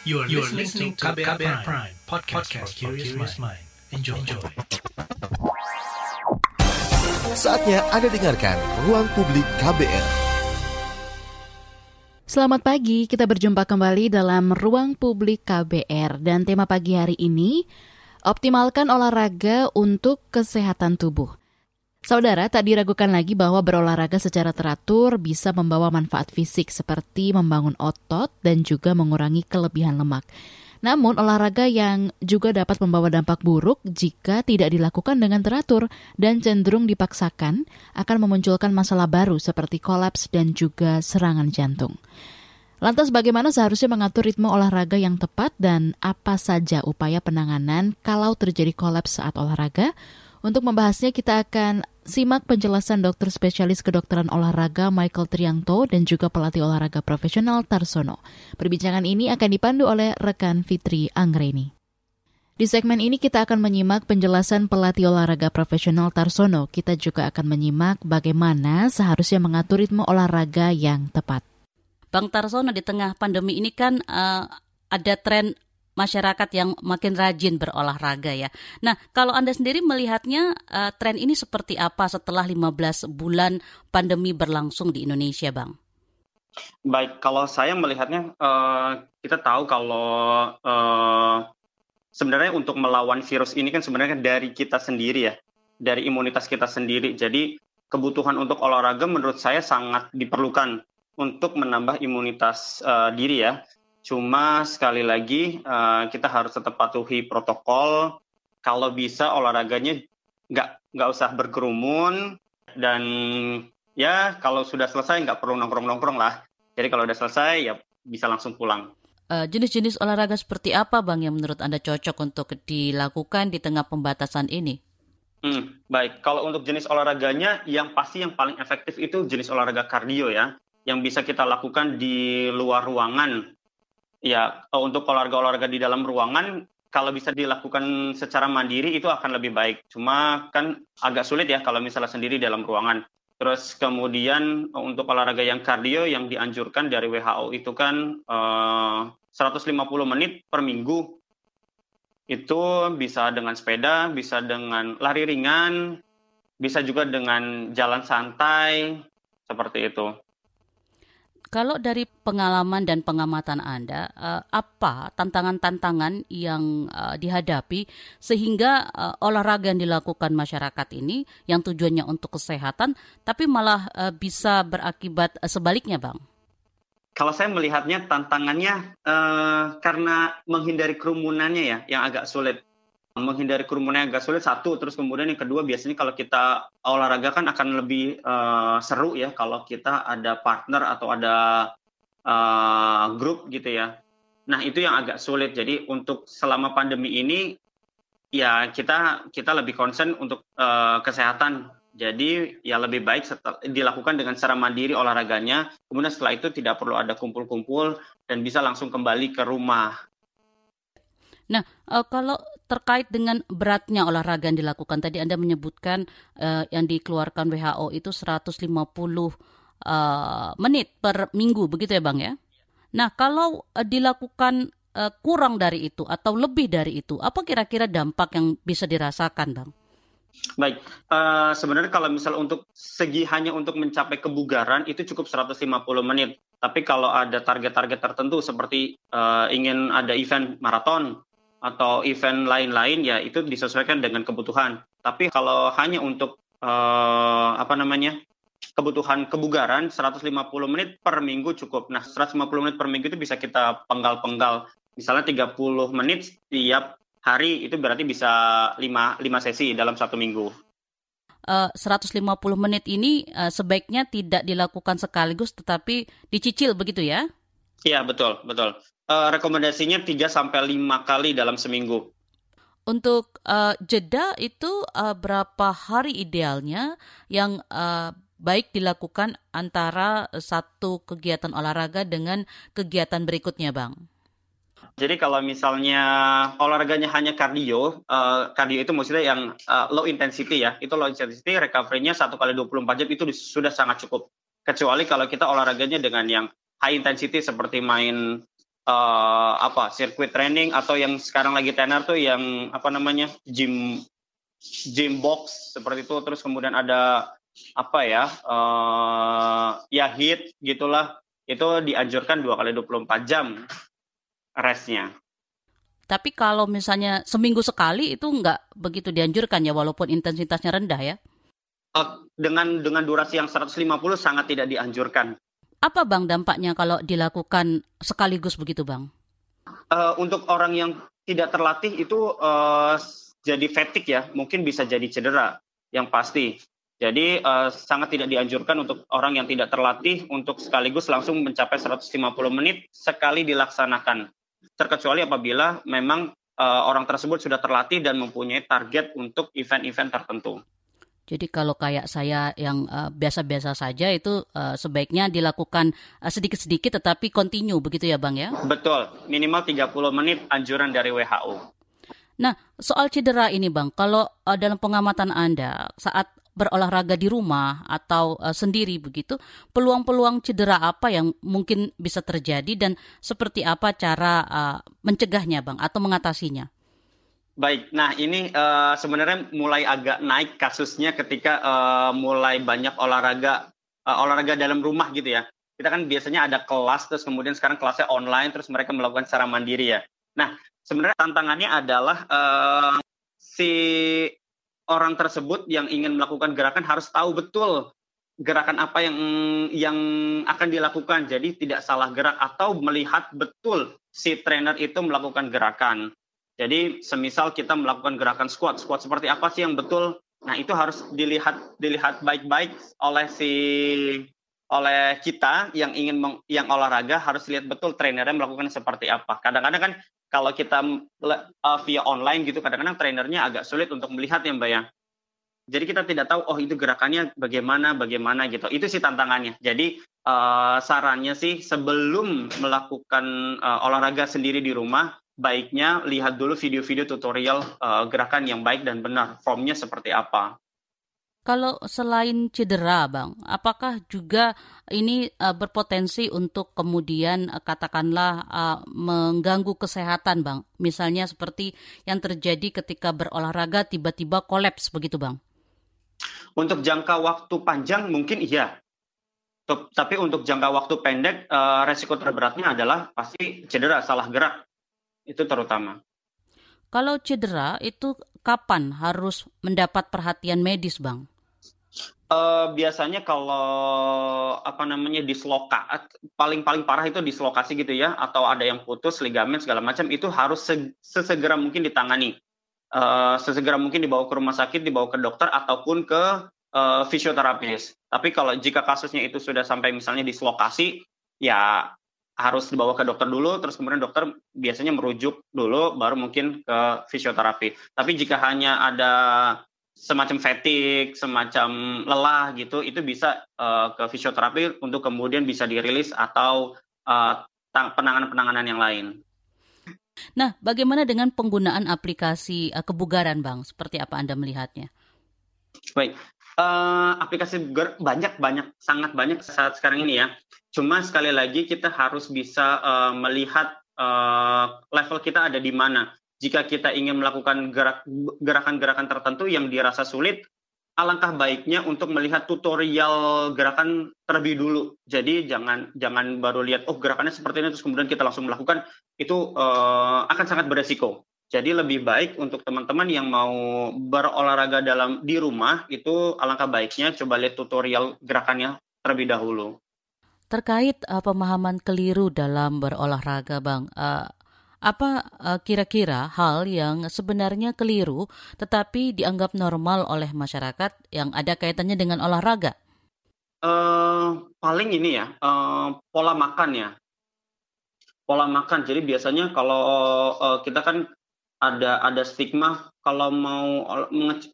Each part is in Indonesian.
You are, you are listening to KBR, KBR Prime, Prime podcast, podcast for curious mind. Enjoy. Enjoy. Saatnya Anda dengarkan Ruang Publik KBR. Selamat pagi, kita berjumpa kembali dalam Ruang Publik KBR dan tema pagi hari ini optimalkan olahraga untuk kesehatan tubuh. Saudara, tak diragukan lagi bahwa berolahraga secara teratur bisa membawa manfaat fisik seperti membangun otot dan juga mengurangi kelebihan lemak. Namun, olahraga yang juga dapat membawa dampak buruk jika tidak dilakukan dengan teratur dan cenderung dipaksakan akan memunculkan masalah baru seperti kolaps dan juga serangan jantung. Lantas bagaimana seharusnya mengatur ritme olahraga yang tepat dan apa saja upaya penanganan kalau terjadi kolaps saat olahraga? Untuk membahasnya kita akan simak penjelasan dokter spesialis kedokteran olahraga Michael Triangto dan juga pelatih olahraga profesional Tarsono. Perbincangan ini akan dipandu oleh rekan Fitri Anggreni. Di segmen ini kita akan menyimak penjelasan pelatih olahraga profesional Tarsono. Kita juga akan menyimak bagaimana seharusnya mengatur ritme olahraga yang tepat. Bang Tarsono di tengah pandemi ini kan uh, ada tren masyarakat yang makin rajin berolahraga ya. Nah, kalau Anda sendiri melihatnya uh, tren ini seperti apa setelah 15 bulan pandemi berlangsung di Indonesia, Bang? Baik, kalau saya melihatnya uh, kita tahu kalau uh, sebenarnya untuk melawan virus ini kan sebenarnya dari kita sendiri ya, dari imunitas kita sendiri. Jadi kebutuhan untuk olahraga menurut saya sangat diperlukan untuk menambah imunitas uh, diri ya. Cuma sekali lagi uh, kita harus tetap patuhi protokol. Kalau bisa olahraganya nggak nggak usah berkerumun dan ya kalau sudah selesai nggak perlu nongkrong-nongkrong lah. Jadi kalau udah selesai ya bisa langsung pulang. Eh, jenis-jenis uh, olahraga seperti apa bang yang menurut anda cocok untuk dilakukan di tengah pembatasan ini? Hmm, baik. Kalau untuk jenis olahraganya, yang pasti yang paling efektif itu jenis olahraga kardio ya, yang bisa kita lakukan di luar ruangan Ya, untuk olahraga-olahraga di dalam ruangan kalau bisa dilakukan secara mandiri itu akan lebih baik. Cuma kan agak sulit ya kalau misalnya sendiri dalam ruangan. Terus kemudian untuk olahraga yang kardio yang dianjurkan dari WHO itu kan eh, 150 menit per minggu. Itu bisa dengan sepeda, bisa dengan lari ringan, bisa juga dengan jalan santai, seperti itu. Kalau dari pengalaman dan pengamatan Anda, uh, apa tantangan-tantangan yang uh, dihadapi sehingga uh, olahraga yang dilakukan masyarakat ini yang tujuannya untuk kesehatan, tapi malah bisa berakibat sebaliknya, Bang? Kalau saya melihatnya tantangannya uh, karena menghindari kerumunannya ya, yang agak sulit menghindari kerumunan yang agak sulit satu. Terus kemudian yang kedua biasanya kalau kita olahraga kan akan lebih uh, seru ya kalau kita ada partner atau ada uh, grup gitu ya. Nah itu yang agak sulit. Jadi untuk selama pandemi ini ya kita kita lebih concern untuk uh, kesehatan. Jadi ya lebih baik setel, dilakukan dengan secara mandiri olahraganya. Kemudian setelah itu tidak perlu ada kumpul-kumpul dan bisa langsung kembali ke rumah. Nah, kalau terkait dengan beratnya olahraga yang dilakukan, tadi Anda menyebutkan uh, yang dikeluarkan WHO itu 150 uh, menit per minggu, begitu ya Bang ya? Nah, kalau uh, dilakukan uh, kurang dari itu atau lebih dari itu, apa kira-kira dampak yang bisa dirasakan Bang? Baik, uh, sebenarnya kalau misal untuk segi hanya untuk mencapai kebugaran itu cukup 150 menit. Tapi kalau ada target-target tertentu seperti uh, ingin ada event maraton atau event lain-lain ya itu disesuaikan dengan kebutuhan. Tapi kalau hanya untuk uh, apa namanya kebutuhan kebugaran 150 menit per minggu cukup. Nah 150 menit per minggu itu bisa kita penggal-penggal. Misalnya 30 menit setiap hari itu berarti bisa 5, 5 sesi dalam satu minggu. Uh, 150 menit ini uh, sebaiknya tidak dilakukan sekaligus tetapi dicicil begitu ya? Iya betul betul uh, rekomendasinya 3 sampai 5 kali dalam seminggu. Untuk uh, jeda itu uh, berapa hari idealnya yang uh, baik dilakukan antara satu kegiatan olahraga dengan kegiatan berikutnya, Bang? Jadi kalau misalnya olahraganya hanya kardio, uh, kardio itu maksudnya yang uh, low intensity ya, itu low intensity recovery-nya 1 kali 24 jam itu sudah sangat cukup. Kecuali kalau kita olahraganya dengan yang high intensity seperti main uh, apa sirkuit training atau yang sekarang lagi tenar tuh yang apa namanya gym gym box seperti itu terus kemudian ada apa ya uh, ya hit gitulah itu dianjurkan dua kali 24 jam restnya. Tapi kalau misalnya seminggu sekali itu nggak begitu dianjurkan ya walaupun intensitasnya rendah ya? Uh, dengan dengan durasi yang 150 sangat tidak dianjurkan. Apa bang dampaknya kalau dilakukan sekaligus begitu bang? Uh, untuk orang yang tidak terlatih itu uh, jadi fatigue ya, mungkin bisa jadi cedera yang pasti. Jadi uh, sangat tidak dianjurkan untuk orang yang tidak terlatih untuk sekaligus langsung mencapai 150 menit sekali dilaksanakan. Terkecuali apabila memang uh, orang tersebut sudah terlatih dan mempunyai target untuk event-event tertentu. Jadi kalau kayak saya yang eh, biasa-biasa uh, saja itu uh, sebaiknya dilakukan sedikit-sedikit uh, tetapi continue begitu ya Bang ya? Betul, minimal 30 menit anjuran dari WHO. Nah, soal cedera ini Bang, kalau uh, dalam pengamatan Anda saat berolahraga di rumah atau uh, sendiri begitu, peluang-peluang cedera apa yang mungkin bisa terjadi dan seperti apa cara uh, mencegahnya Bang atau mengatasinya? Baik, nah ini uh, sebenarnya mulai agak naik kasusnya ketika uh, mulai banyak olahraga uh, olahraga dalam rumah gitu ya. Kita kan biasanya ada kelas terus kemudian sekarang kelasnya online terus mereka melakukan secara mandiri ya. Nah sebenarnya tantangannya adalah uh, si orang tersebut yang ingin melakukan gerakan harus tahu betul gerakan apa yang yang akan dilakukan. Jadi tidak salah gerak atau melihat betul si trainer itu melakukan gerakan. Jadi semisal kita melakukan gerakan squat, squat seperti apa sih yang betul? Nah itu harus dilihat dilihat baik-baik oleh si oleh kita yang ingin meng, yang olahraga harus lihat betul trainernya melakukan seperti apa. Kadang-kadang kan kalau kita uh, via online gitu, kadang-kadang trainernya agak sulit untuk melihat ya Mbak ya. Jadi kita tidak tahu oh itu gerakannya bagaimana bagaimana gitu. Itu sih tantangannya. Jadi uh, sarannya sih sebelum melakukan uh, olahraga sendiri di rumah baiknya lihat dulu video-video tutorial uh, gerakan yang baik dan benar, formnya seperti apa. Kalau selain cedera, Bang, apakah juga ini uh, berpotensi untuk kemudian uh, katakanlah uh, mengganggu kesehatan, Bang? Misalnya seperti yang terjadi ketika berolahraga tiba-tiba kolaps begitu, Bang? Untuk jangka waktu panjang mungkin iya. Tapi untuk jangka waktu pendek, uh, resiko terberatnya adalah pasti cedera, salah gerak itu terutama. Kalau cedera itu kapan harus mendapat perhatian medis, Bang? Uh, biasanya kalau apa namanya disloka paling paling parah itu dislokasi gitu ya atau ada yang putus ligamen segala macam itu harus sesegera mungkin ditangani uh, sesegera mungkin dibawa ke rumah sakit dibawa ke dokter ataupun ke uh, fisioterapis tapi kalau jika kasusnya itu sudah sampai misalnya dislokasi ya harus dibawa ke dokter dulu, terus kemudian dokter biasanya merujuk dulu, baru mungkin ke fisioterapi. Tapi jika hanya ada semacam fatigue, semacam lelah gitu, itu bisa uh, ke fisioterapi untuk kemudian bisa dirilis atau uh, penanganan-penanganan yang lain. Nah, bagaimana dengan penggunaan aplikasi uh, kebugaran, Bang? Seperti apa Anda melihatnya? Baik, uh, aplikasi banyak banyak sangat banyak saat sekarang ini ya. Cuma sekali lagi kita harus bisa uh, melihat uh, level kita ada di mana. Jika kita ingin melakukan gerak, gerakan-gerakan tertentu yang dirasa sulit, alangkah baiknya untuk melihat tutorial gerakan terlebih dulu. Jadi jangan jangan baru lihat oh gerakannya seperti ini terus kemudian kita langsung melakukan itu uh, akan sangat beresiko. Jadi lebih baik untuk teman-teman yang mau berolahraga dalam di rumah itu alangkah baiknya coba lihat tutorial gerakannya terlebih dahulu. Terkait uh, pemahaman keliru dalam berolahraga, Bang, uh, apa uh, kira-kira hal yang sebenarnya keliru tetapi dianggap normal oleh masyarakat yang ada kaitannya dengan olahraga? Uh, paling ini ya, uh, pola makan ya. Pola makan. Jadi biasanya kalau uh, kita kan ada ada stigma kalau mau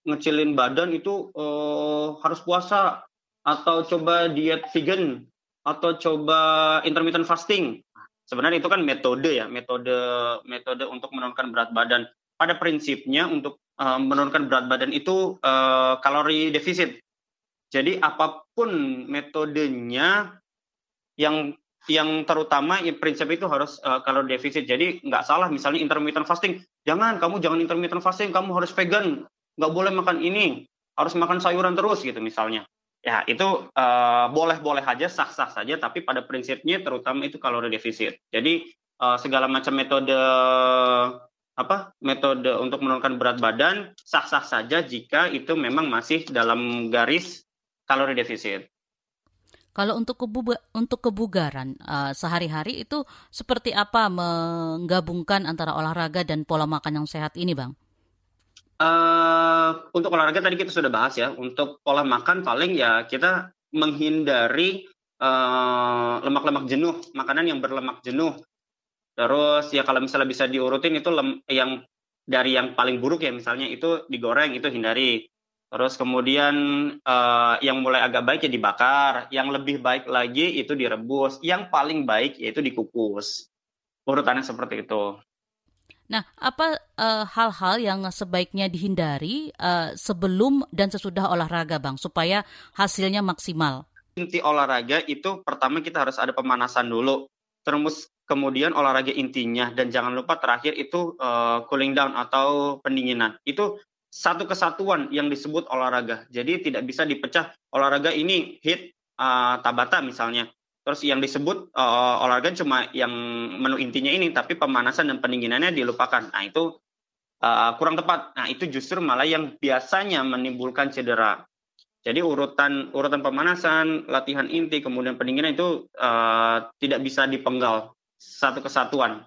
ngecilin badan itu uh, harus puasa atau coba diet vegan atau coba intermittent fasting. Sebenarnya itu kan metode ya, metode metode untuk menurunkan berat badan. Pada prinsipnya untuk uh, menurunkan berat badan itu uh, kalori defisit. Jadi apa pun metodenya yang yang terutama ya, prinsip itu harus uh, kalori defisit. Jadi nggak salah misalnya intermittent fasting. Jangan kamu jangan intermittent fasting, kamu harus vegan, nggak boleh makan ini, harus makan sayuran terus gitu misalnya. Ya itu uh, boleh-boleh aja, sah-sah saja, tapi pada prinsipnya terutama itu kalori defisit. Jadi uh, segala macam metode apa metode untuk menurunkan berat badan sah-sah saja jika itu memang masih dalam garis kalori defisit. Kalau untuk kebu untuk kebugaran uh, sehari-hari itu seperti apa menggabungkan antara olahraga dan pola makan yang sehat ini, Bang? Uh, untuk olahraga tadi kita sudah bahas ya. Untuk pola makan paling ya kita menghindari eh, lemak-lemak uh, jenuh, makanan yang berlemak jenuh. Terus ya kalau misalnya bisa diurutin itu lem, yang dari yang paling buruk ya misalnya itu digoreng itu hindari. Terus kemudian uh, yang mulai agak baik ya dibakar, yang lebih baik lagi itu direbus, yang paling baik yaitu dikukus. Urutannya seperti itu. Nah, apa eh, hal-hal uh, yang sebaiknya dihindari uh, sebelum dan sesudah olahraga, Bang, supaya hasilnya maksimal? Inti olahraga itu pertama kita harus ada pemanasan dulu, terus kemudian olahraga intinya dan jangan lupa terakhir itu uh, cooling down atau pendinginan. Itu satu kesatuan yang disebut olahraga. Jadi tidak bisa dipecah olahraga ini hit uh, tabata misalnya. Terus yang disebut uh, olahraga cuma yang menu intinya ini, tapi pemanasan dan pendinginannya dilupakan. Nah itu uh, kurang tepat. Nah itu justru malah yang biasanya menimbulkan cedera. Jadi urutan urutan pemanasan, latihan inti, kemudian pendinginan itu uh, tidak bisa dipenggal satu kesatuan.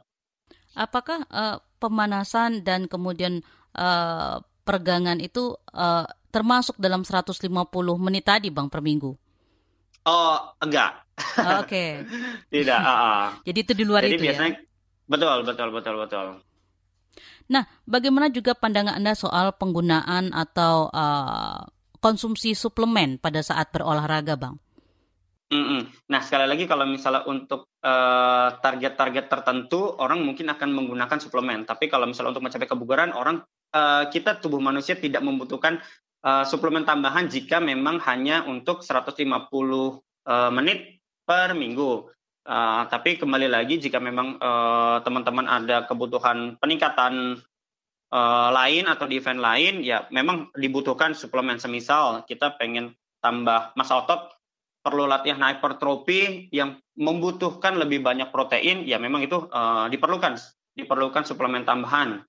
Apakah uh, pemanasan dan kemudian uh, peregangan itu uh, termasuk dalam 150 menit tadi Bang per minggu? Oh, enggak. Oh, oke. Okay. Tidak, uh, uh. Jadi itu di luar Jadi itu ya? biasanya, ya? Betul, betul, betul, betul. Nah, bagaimana juga pandangan Anda soal penggunaan atau uh, konsumsi suplemen pada saat berolahraga, Bang? Mm -mm. Nah, sekali lagi kalau misalnya untuk target-target uh, tertentu, orang mungkin akan menggunakan suplemen. Tapi kalau misalnya untuk mencapai kebugaran, orang uh, kita tubuh manusia tidak membutuhkan uh, suplemen tambahan jika memang hanya untuk 150 uh, eh, menit per minggu. Uh, tapi kembali lagi jika memang teman-teman uh, ada kebutuhan peningkatan uh, lain atau di event lain, ya memang dibutuhkan suplemen. Semisal kita pengen tambah masa otot, perlu latihan hypertrophy yang membutuhkan lebih banyak protein, ya memang itu uh, diperlukan, diperlukan suplemen tambahan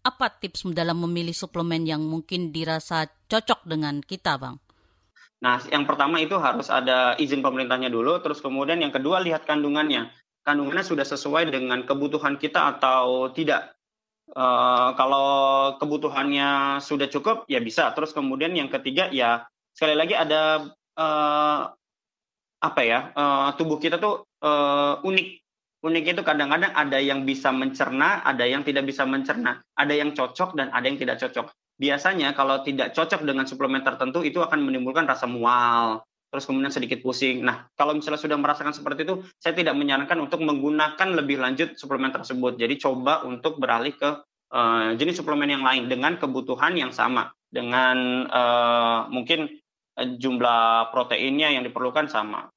apa tips dalam memilih suplemen yang mungkin dirasa cocok dengan kita, Bang? Nah, yang pertama itu harus ada izin pemerintahnya dulu, terus kemudian yang kedua lihat kandungannya. Kandungannya sudah sesuai dengan kebutuhan kita atau tidak. Uh, kalau kebutuhannya sudah cukup, ya bisa. Terus kemudian yang ketiga, ya sekali lagi ada uh, apa ya, uh, tubuh kita tuh uh, unik unik itu kadang-kadang ada yang bisa mencerna, ada yang tidak bisa mencerna, ada yang cocok dan ada yang tidak cocok. Biasanya kalau tidak cocok dengan suplemen tertentu itu akan menimbulkan rasa mual, terus kemudian sedikit pusing. Nah, kalau misalnya sudah merasakan seperti itu, saya tidak menyarankan untuk menggunakan lebih lanjut suplemen tersebut. Jadi coba untuk beralih ke uh, jenis suplemen yang lain dengan kebutuhan yang sama, dengan uh, mungkin uh, jumlah proteinnya yang diperlukan sama.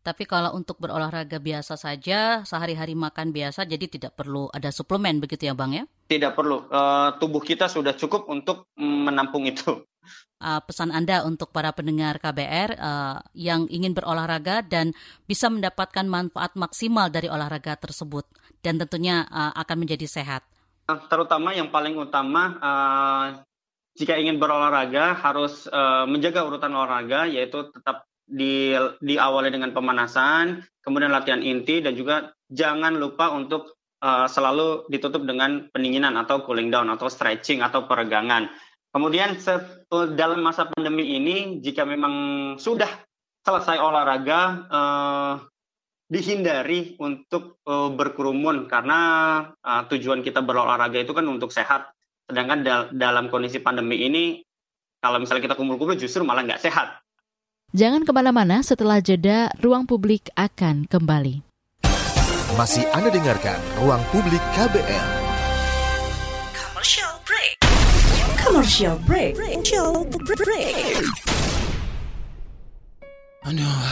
Tapi kalau untuk berolahraga biasa saja, sehari-hari makan biasa, jadi tidak perlu ada suplemen begitu ya Bang ya? Tidak perlu. Uh, tubuh kita sudah cukup untuk menampung itu. Uh, pesan Anda untuk para pendengar KBR uh, eh, yang ingin berolahraga dan bisa mendapatkan manfaat maksimal dari olahraga tersebut dan tentunya uh, akan menjadi sehat. Terutama yang paling utama uh, jika ingin berolahraga harus uh, menjaga urutan olahraga yaitu tetap di diawali dengan pemanasan, kemudian latihan inti dan juga jangan lupa untuk uh, selalu ditutup dengan pendinginan atau cooling down atau stretching atau peregangan. Kemudian dalam masa pandemi ini jika memang sudah selesai olahraga uh, dihindari untuk uh, berkerumun karena uh, tujuan kita berolahraga itu kan untuk sehat. Sedangkan dal dalam kondisi pandemi ini kalau misalnya kita kumpul-kumpul justru malah nggak sehat Jangan ke mana-mana setelah jeda, ruang publik akan kembali. Masih Anda dengarkan Ruang Publik KBR. Commercial break. Commercial break. Commercial break. Aduh,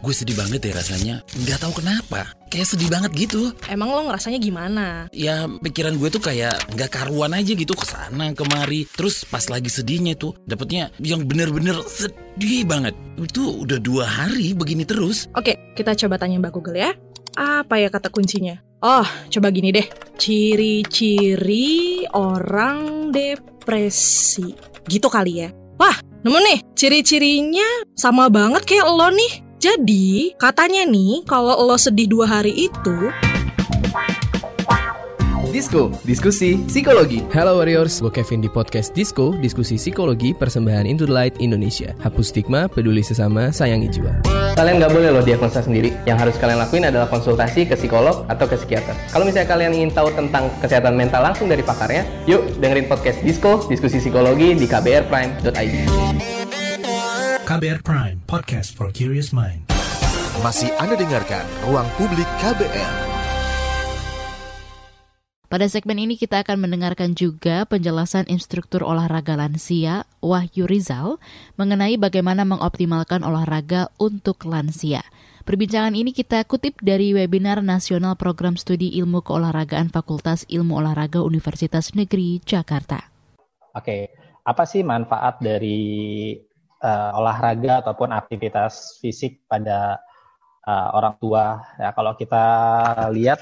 gue sedih banget ya rasanya. Nggak tahu kenapa. Kayak sedih banget gitu. Emang lo ngerasanya gimana? Ya pikiran gue tuh kayak nggak karuan aja gitu ke sana kemari. Terus pas lagi sedihnya tuh dapetnya yang bener-bener sedih banget. Itu udah dua hari begini terus. Oke, kita coba tanya Mbak Google ya. Apa ya kata kuncinya? Oh, coba gini deh. Ciri-ciri orang depresi. Gitu kali ya. Wah, nemu nih. Ciri-cirinya sama banget kayak lo nih. Jadi, katanya nih, kalau lo sedih dua hari itu, Disko, diskusi psikologi. Halo Warriors, gue Kevin di podcast Disko, diskusi psikologi persembahan Into the Light Indonesia. Hapus stigma, peduli sesama, sayangi jiwa. Kalian nggak boleh loh diagnosa sendiri. Yang harus kalian lakuin adalah konsultasi ke psikolog atau ke psikiater. Kalau misalnya kalian ingin tahu tentang kesehatan mental langsung dari pakarnya, yuk dengerin podcast Disko, diskusi psikologi di kbrprime.id. KBR Prime, podcast for curious mind. Masih Anda dengarkan Ruang Publik KBR. Pada segmen ini kita akan mendengarkan juga penjelasan instruktur olahraga lansia Wahyu Rizal mengenai bagaimana mengoptimalkan olahraga untuk lansia. Perbincangan ini kita kutip dari webinar Nasional Program Studi Ilmu Keolahragaan Fakultas Ilmu Olahraga Universitas Negeri Jakarta. Oke, apa sih manfaat dari uh, olahraga ataupun aktivitas fisik pada uh, orang tua? Ya, kalau kita lihat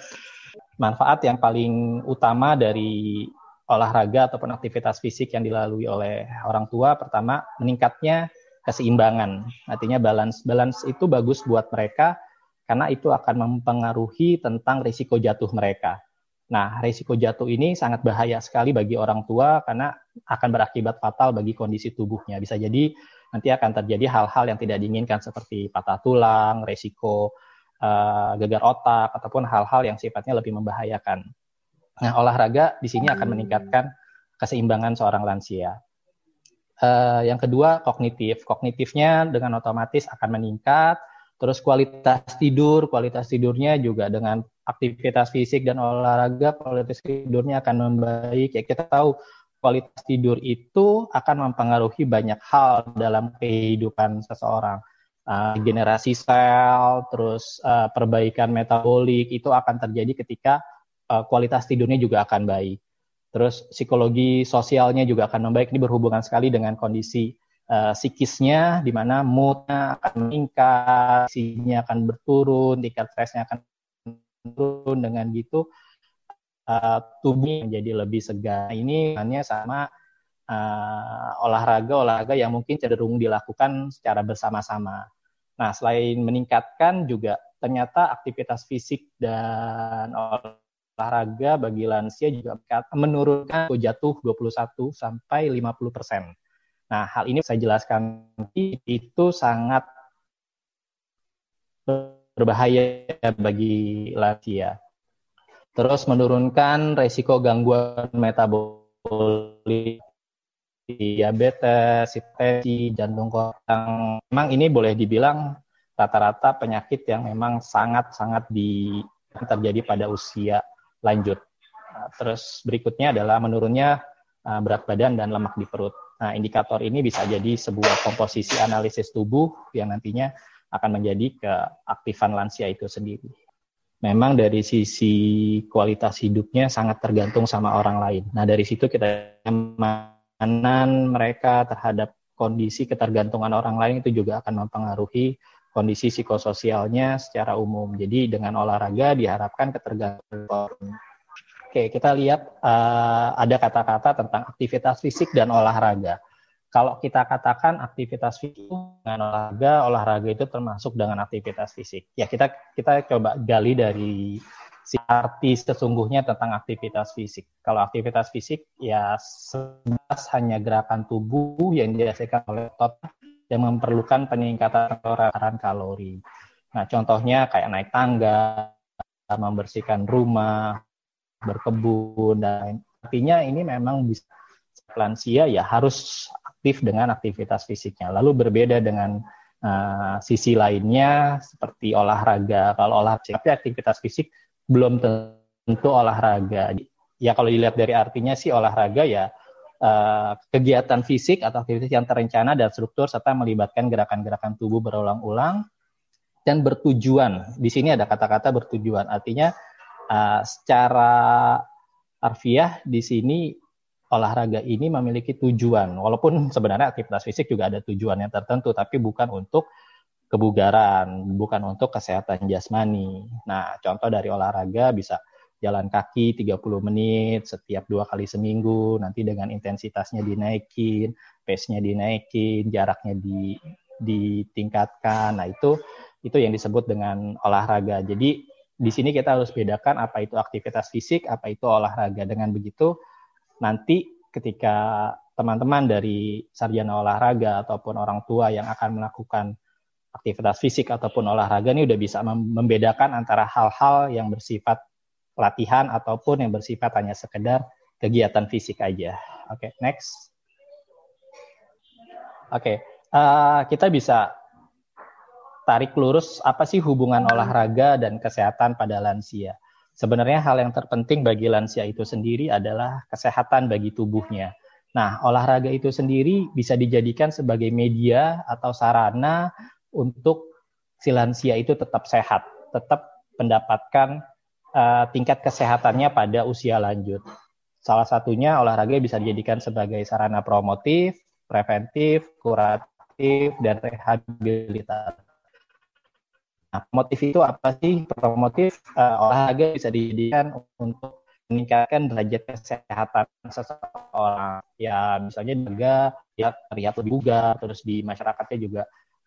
manfaat yang paling utama dari olahraga ataupun aktivitas fisik yang dilalui oleh orang tua pertama meningkatnya keseimbangan. Artinya balance balance itu bagus buat mereka karena itu akan mempengaruhi tentang risiko jatuh mereka. Nah risiko jatuh ini sangat bahaya sekali bagi orang tua karena akan berakibat fatal bagi kondisi tubuhnya. Bisa jadi nanti akan terjadi hal-hal yang tidak diinginkan seperti patah tulang risiko uh, gegar otak ataupun hal-hal yang sifatnya lebih membahayakan. Nah, olahraga di sini akan meningkatkan keseimbangan seorang lansia. Uh, yang kedua, kognitif. Kognitifnya dengan otomatis akan meningkat. Terus kualitas tidur, kualitas tidurnya juga dengan aktivitas fisik dan olahraga, kualitas tidurnya akan membaik. Ya kita tahu kualitas tidur itu akan mempengaruhi banyak hal dalam kehidupan seseorang uh, generasi sel, terus uh, perbaikan metabolik itu akan terjadi ketika uh, kualitas tidurnya juga akan baik. Terus psikologi sosialnya juga akan membaik. Ini berhubungan sekali dengan kondisi uh, psikisnya, di mana moodnya akan meningkat, isinya akan berturun, tingkat stresnya akan turun. Dengan gitu, uh, tubuh menjadi lebih segar. Ini hanya sama olahraga-olahraga uh, yang mungkin cenderung dilakukan secara bersama-sama. Nah, selain meningkatkan juga ternyata aktivitas fisik dan olahraga bagi lansia juga menurunkan jatuh 21 sampai 50 persen. Nah, hal ini saya jelaskan itu sangat berbahaya bagi lansia. Terus menurunkan resiko gangguan metabolik diabetes, hipertensi, jantung koroner. Memang ini boleh dibilang rata-rata penyakit yang memang sangat-sangat di terjadi pada usia lanjut. Nah, terus berikutnya adalah menurunnya uh, berat badan dan lemak di perut. Nah, indikator ini bisa jadi sebuah komposisi analisis tubuh yang nantinya akan menjadi keaktifan lansia itu sendiri. Memang dari sisi kualitas hidupnya sangat tergantung sama orang lain. Nah, dari situ kita kenyamanan mereka terhadap kondisi ketergantungan orang lain itu juga akan mempengaruhi kondisi psikososialnya secara umum. Jadi dengan olahraga diharapkan ketergantungan. Oke, kita lihat uh, ada kata-kata tentang aktivitas fisik dan olahraga. Kalau kita katakan aktivitas fisik dengan olahraga, olahraga itu termasuk dengan aktivitas fisik. Ya kita kita coba gali dari si arti sesungguhnya tentang aktivitas fisik. Kalau aktivitas fisik ya sebatas hanya gerakan tubuh yang dihasilkan oleh otot yang memerlukan peningkatan toleransi kalori. Nah, contohnya kayak naik tangga, membersihkan rumah, berkebun dan artinya ini memang bisa lansia ya harus aktif dengan aktivitas fisiknya. Lalu berbeda dengan uh, sisi lainnya seperti olahraga. Kalau olahraga tapi aktivitas fisik belum tentu olahraga. Ya kalau dilihat dari artinya sih olahraga ya uh, kegiatan fisik atau aktivitas yang terencana dan struktur serta melibatkan gerakan-gerakan tubuh berulang-ulang dan bertujuan. Di sini ada kata-kata bertujuan, artinya uh, secara harfiah di sini olahraga ini memiliki tujuan. Walaupun sebenarnya aktivitas fisik juga ada tujuannya tertentu, tapi bukan untuk kebugaran, bukan untuk kesehatan jasmani. Nah, contoh dari olahraga bisa jalan kaki 30 menit setiap dua kali seminggu, nanti dengan intensitasnya dinaikin, pace-nya dinaikin, jaraknya di, ditingkatkan. Nah, itu itu yang disebut dengan olahraga. Jadi di sini kita harus bedakan apa itu aktivitas fisik, apa itu olahraga. Dengan begitu nanti ketika teman-teman dari sarjana olahraga ataupun orang tua yang akan melakukan aktivitas fisik ataupun olahraga ini udah bisa membedakan antara hal-hal yang bersifat latihan ataupun yang bersifat hanya sekedar kegiatan fisik aja. Oke, okay, next. Oke, okay, uh, kita bisa tarik lurus apa sih hubungan olahraga dan kesehatan pada lansia. Sebenarnya hal yang terpenting bagi lansia itu sendiri adalah kesehatan bagi tubuhnya. Nah, olahraga itu sendiri bisa dijadikan sebagai media atau sarana untuk si lansia itu tetap sehat, tetap mendapatkan uh, tingkat kesehatannya pada usia lanjut. Salah satunya olahraga bisa dijadikan sebagai sarana promotif, preventif, kuratif, dan rehabilitatif. Nah, motif itu apa sih? Promotif uh, olahraga bisa dijadikan untuk meningkatkan derajat kesehatan seseorang. Ya, misalnya juga ya terlihat lebih bugar, terus di masyarakatnya juga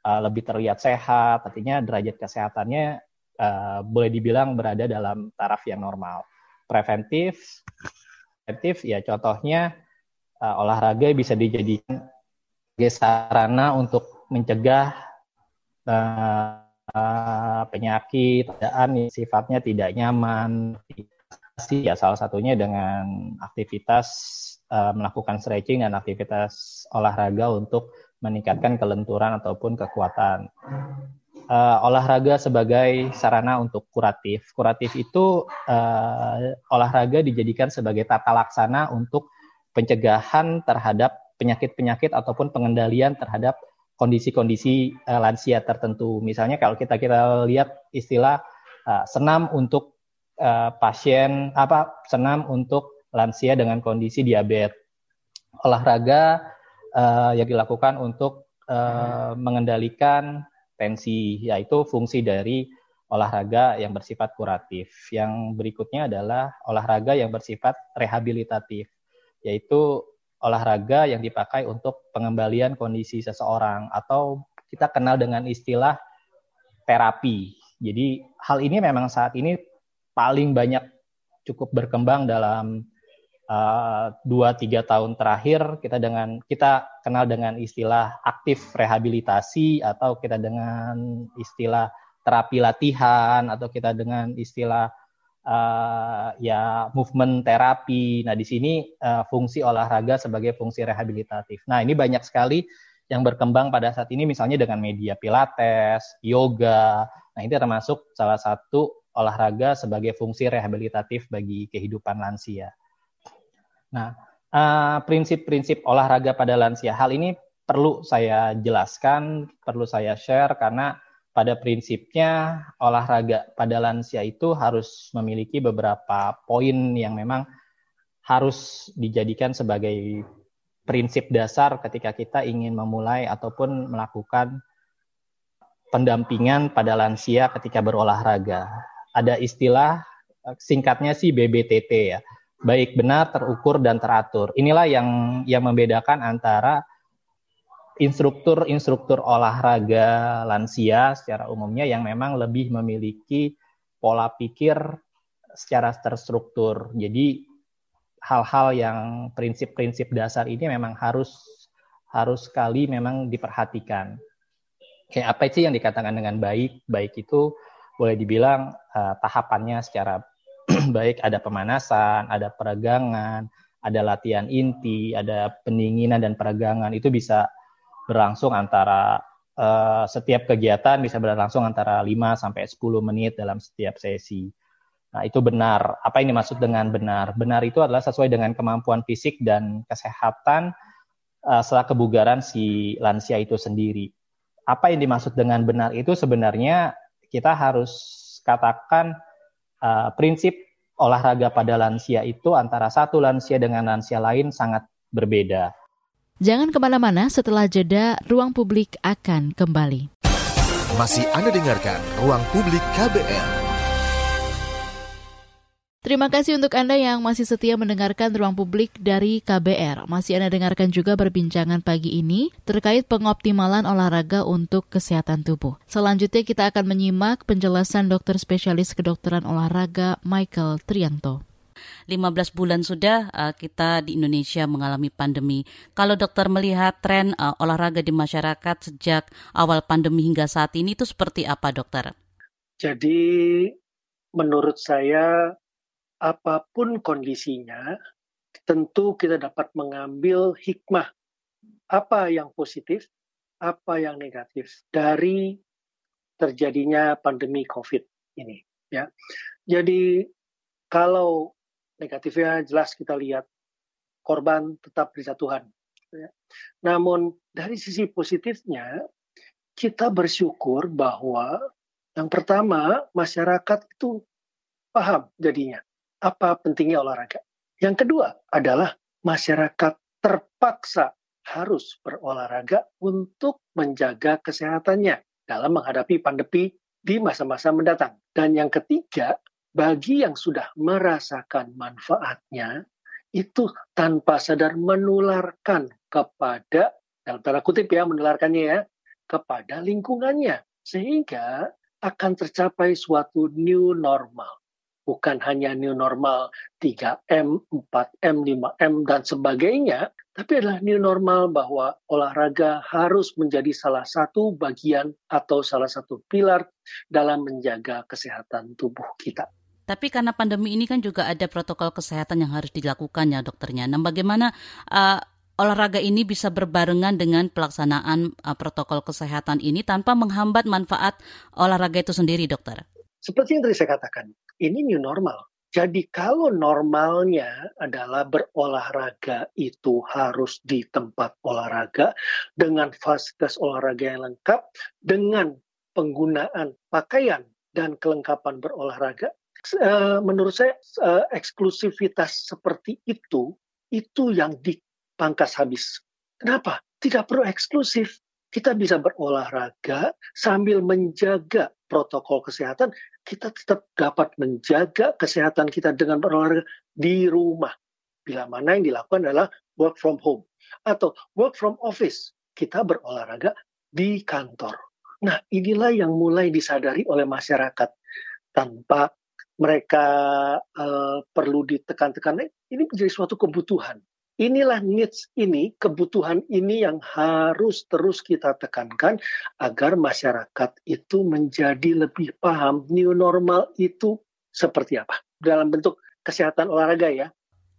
uh, lebih terlihat sehat. Artinya derajat kesehatannya uh, boleh dibilang berada dalam taraf yang normal. Preventif, preventif ya contohnya uh, olahraga bisa dijadikan sebagai sarana untuk mencegah uh, uh, penyakit, keadaan sifatnya tidak nyaman. Ya salah satunya dengan aktivitas uh, melakukan stretching dan aktivitas olahraga untuk meningkatkan kelenturan ataupun kekuatan. Uh, olahraga sebagai sarana untuk kuratif. Kuratif itu uh, olahraga dijadikan sebagai tata laksana untuk pencegahan terhadap penyakit-penyakit ataupun pengendalian terhadap kondisi-kondisi uh, lansia tertentu. Misalnya kalau kita kita lihat istilah uh, senam untuk uh, pasien apa senam untuk lansia dengan kondisi diabetes. Olahraga uh, yang dilakukan untuk uh, mengendalikan tensi, yaitu fungsi dari olahraga yang bersifat kuratif. Yang berikutnya adalah olahraga yang bersifat rehabilitatif, yaitu olahraga yang dipakai untuk pengembalian kondisi seseorang atau kita kenal dengan istilah terapi. Jadi hal ini memang saat ini paling banyak cukup berkembang dalam uh, dua tiga tahun terakhir kita dengan kita kenal dengan istilah aktif rehabilitasi atau kita dengan istilah terapi latihan atau kita dengan istilah uh, ya movement terapi. Nah, di sini uh, fungsi olahraga sebagai fungsi rehabilitatif. Nah, ini banyak sekali yang berkembang pada saat ini misalnya dengan media pilates, yoga. Nah, ini termasuk salah satu olahraga sebagai fungsi rehabilitatif bagi kehidupan lansia. Nah, prinsip-prinsip uh, olahraga pada lansia hal ini perlu saya jelaskan, perlu saya share karena pada prinsipnya olahraga pada lansia itu harus memiliki beberapa poin yang memang harus dijadikan sebagai prinsip dasar ketika kita ingin memulai ataupun melakukan pendampingan pada lansia ketika berolahraga. Ada istilah singkatnya sih BBTT ya. Baik benar, terukur dan teratur. Inilah yang yang membedakan antara instruktur-instruktur olahraga lansia secara umumnya yang memang lebih memiliki pola pikir secara terstruktur. Jadi hal-hal yang prinsip-prinsip dasar ini memang harus harus sekali memang diperhatikan. Kayak apa sih yang dikatakan dengan baik? Baik itu boleh dibilang uh, tahapannya secara baik ada pemanasan, ada peregangan, ada latihan inti, ada pendinginan dan peregangan. Itu bisa berlangsung antara uh, setiap kegiatan bisa berlangsung antara 5 sampai 10 menit dalam setiap sesi. Nah, itu benar. Apa ini maksud dengan benar? Benar itu adalah sesuai dengan kemampuan fisik dan kesehatan uh, setelah kebugaran si lansia itu sendiri. Apa yang dimaksud dengan benar itu sebenarnya kita harus katakan uh, prinsip olahraga pada lansia itu antara satu lansia dengan lansia lain sangat berbeda. Jangan ke mana-mana setelah jeda, ruang publik akan kembali. Masih Anda dengarkan Ruang Publik KBR. Terima kasih untuk Anda yang masih setia mendengarkan ruang publik dari KBR. Masih Anda dengarkan juga perbincangan pagi ini terkait pengoptimalan olahraga untuk kesehatan tubuh. Selanjutnya kita akan menyimak penjelasan dokter spesialis kedokteran olahraga Michael Trianto. 15 bulan sudah uh, kita di Indonesia mengalami pandemi. Kalau dokter melihat tren uh, olahraga di masyarakat sejak awal pandemi hingga saat ini itu seperti apa dokter? Jadi menurut saya apa pun kondisinya, tentu kita dapat mengambil hikmah apa yang positif, apa yang negatif dari terjadinya pandemi COVID ini. Ya, jadi kalau negatifnya jelas kita lihat korban tetap dijatuhan. Ya. Namun dari sisi positifnya kita bersyukur bahwa yang pertama masyarakat itu paham jadinya apa pentingnya olahraga. Yang kedua adalah masyarakat terpaksa harus berolahraga untuk menjaga kesehatannya dalam menghadapi pandemi di masa-masa mendatang. Dan yang ketiga, bagi yang sudah merasakan manfaatnya, itu tanpa sadar menularkan kepada, dalam tanda kutip ya, menularkannya ya, kepada lingkungannya. Sehingga akan tercapai suatu new normal bukan hanya new normal 3M, 4M, 5M, dan sebagainya, tapi adalah new normal bahwa olahraga harus menjadi salah satu bagian atau salah satu pilar dalam menjaga kesehatan tubuh kita. Tapi karena pandemi ini kan juga ada protokol kesehatan yang harus dilakukan ya dokternya. Nah bagaimana uh, olahraga ini bisa berbarengan dengan pelaksanaan uh, protokol kesehatan ini tanpa menghambat manfaat olahraga itu sendiri dokter? Seperti yang tadi saya katakan, ini new normal. Jadi kalau normalnya adalah berolahraga itu harus di tempat olahraga dengan fasilitas olahraga yang lengkap, dengan penggunaan pakaian dan kelengkapan berolahraga, eh, menurut saya eh, eksklusivitas seperti itu itu yang dipangkas habis. Kenapa? Tidak perlu eksklusif. Kita bisa berolahraga sambil menjaga protokol kesehatan kita tetap dapat menjaga kesehatan kita dengan berolahraga di rumah. Bila mana yang dilakukan adalah work from home atau work from office. Kita berolahraga di kantor. Nah, inilah yang mulai disadari oleh masyarakat tanpa mereka uh, perlu ditekan-tekan. Ini menjadi suatu kebutuhan inilah needs ini, kebutuhan ini yang harus terus kita tekankan agar masyarakat itu menjadi lebih paham new normal itu seperti apa. Dalam bentuk kesehatan olahraga ya.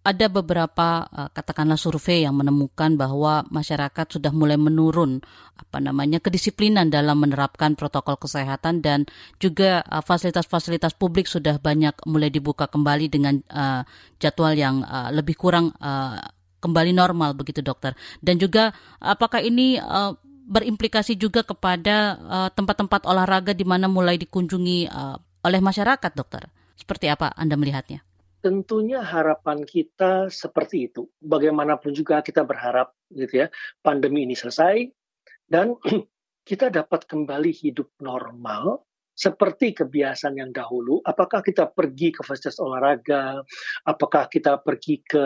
Ada beberapa eh, katakanlah survei yang menemukan bahwa masyarakat sudah mulai menurun apa namanya kedisiplinan dalam menerapkan protokol kesehatan dan juga eh, fasilitas-fasilitas publik sudah banyak mulai dibuka kembali dengan uh, jadwal yang uh, lebih kurang uh, kembali normal begitu dokter. Dan juga apakah ini uh, berimplikasi juga kepada uh, tempat-tempat olahraga di mana mulai dikunjungi uh, oleh masyarakat dokter? Seperti apa Anda melihatnya? Tentunya harapan kita seperti itu. Bagaimanapun juga kita berharap gitu ya, pandemi ini selesai dan kita dapat kembali hidup normal seperti kebiasaan yang dahulu, apakah kita pergi ke fasilitas olahraga, apakah kita pergi ke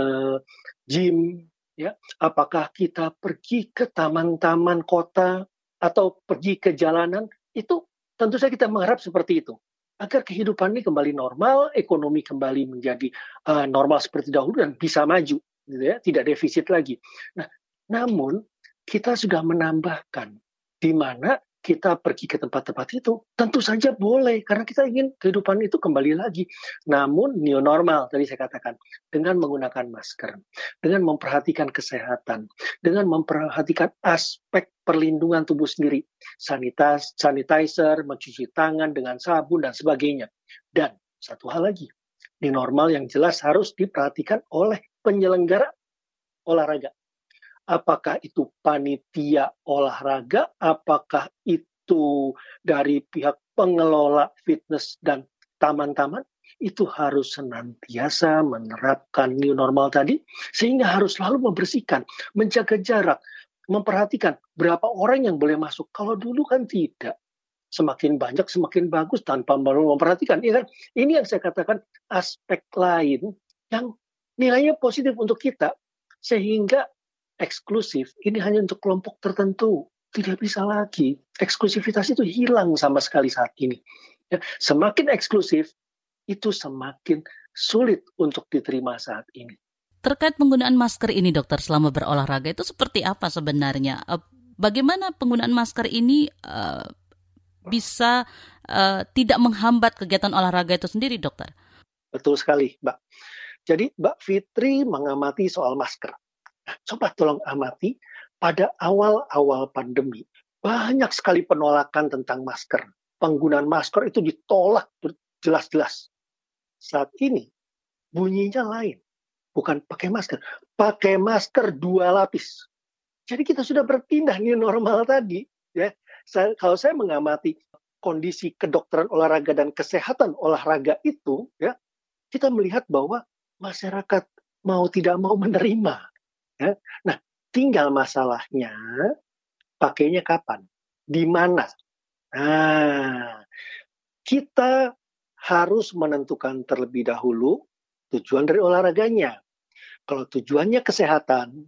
gym, ya, apakah kita pergi ke taman-taman kota atau pergi ke jalanan, itu tentu saja kita mengharap seperti itu. Agar kehidupan ini kembali normal, ekonomi kembali menjadi uh, normal seperti dahulu dan bisa maju, gitu ya, tidak defisit lagi. Nah, namun kita sudah menambahkan di mana kita pergi ke tempat-tempat itu, tentu saja boleh karena kita ingin kehidupan itu kembali lagi. Namun new normal tadi saya katakan dengan menggunakan masker, dengan memperhatikan kesehatan, dengan memperhatikan aspek perlindungan tubuh sendiri, sanitas, sanitizer, mencuci tangan dengan sabun dan sebagainya. Dan satu hal lagi, new normal yang jelas harus diperhatikan oleh penyelenggara olahraga apakah itu panitia olahraga, apakah itu dari pihak pengelola fitness dan taman-taman itu harus senantiasa menerapkan new normal tadi sehingga harus selalu membersihkan, menjaga jarak, memperhatikan berapa orang yang boleh masuk. Kalau dulu kan tidak. Semakin banyak semakin bagus tanpa memperhatikan. Ya kan? Ini yang saya katakan aspek lain yang nilainya positif untuk kita sehingga eksklusif ini hanya untuk kelompok tertentu. Tidak bisa lagi. Eksklusivitas itu hilang sama sekali saat ini. Ya, semakin eksklusif, itu semakin sulit untuk diterima saat ini. Terkait penggunaan masker ini, dokter, selama berolahraga itu seperti apa sebenarnya? Eh, bagaimana penggunaan masker ini uh, bisa uh, tidak menghambat kegiatan olahraga itu sendiri, dokter? Betul sekali, Mbak. Jadi Mbak Fitri mengamati soal masker. Coba tolong amati, pada awal-awal pandemi, banyak sekali penolakan tentang masker. Penggunaan masker itu ditolak jelas-jelas saat ini bunyinya lain. Bukan pakai masker, pakai masker dua lapis. Jadi kita sudah berpindah nih normal tadi. Ya, saya, kalau saya mengamati kondisi kedokteran olahraga dan kesehatan olahraga itu, ya, kita melihat bahwa masyarakat mau tidak mau menerima. Ya. Nah, tinggal masalahnya pakainya kapan, di mana. Nah, kita harus menentukan terlebih dahulu tujuan dari olahraganya. Kalau tujuannya kesehatan,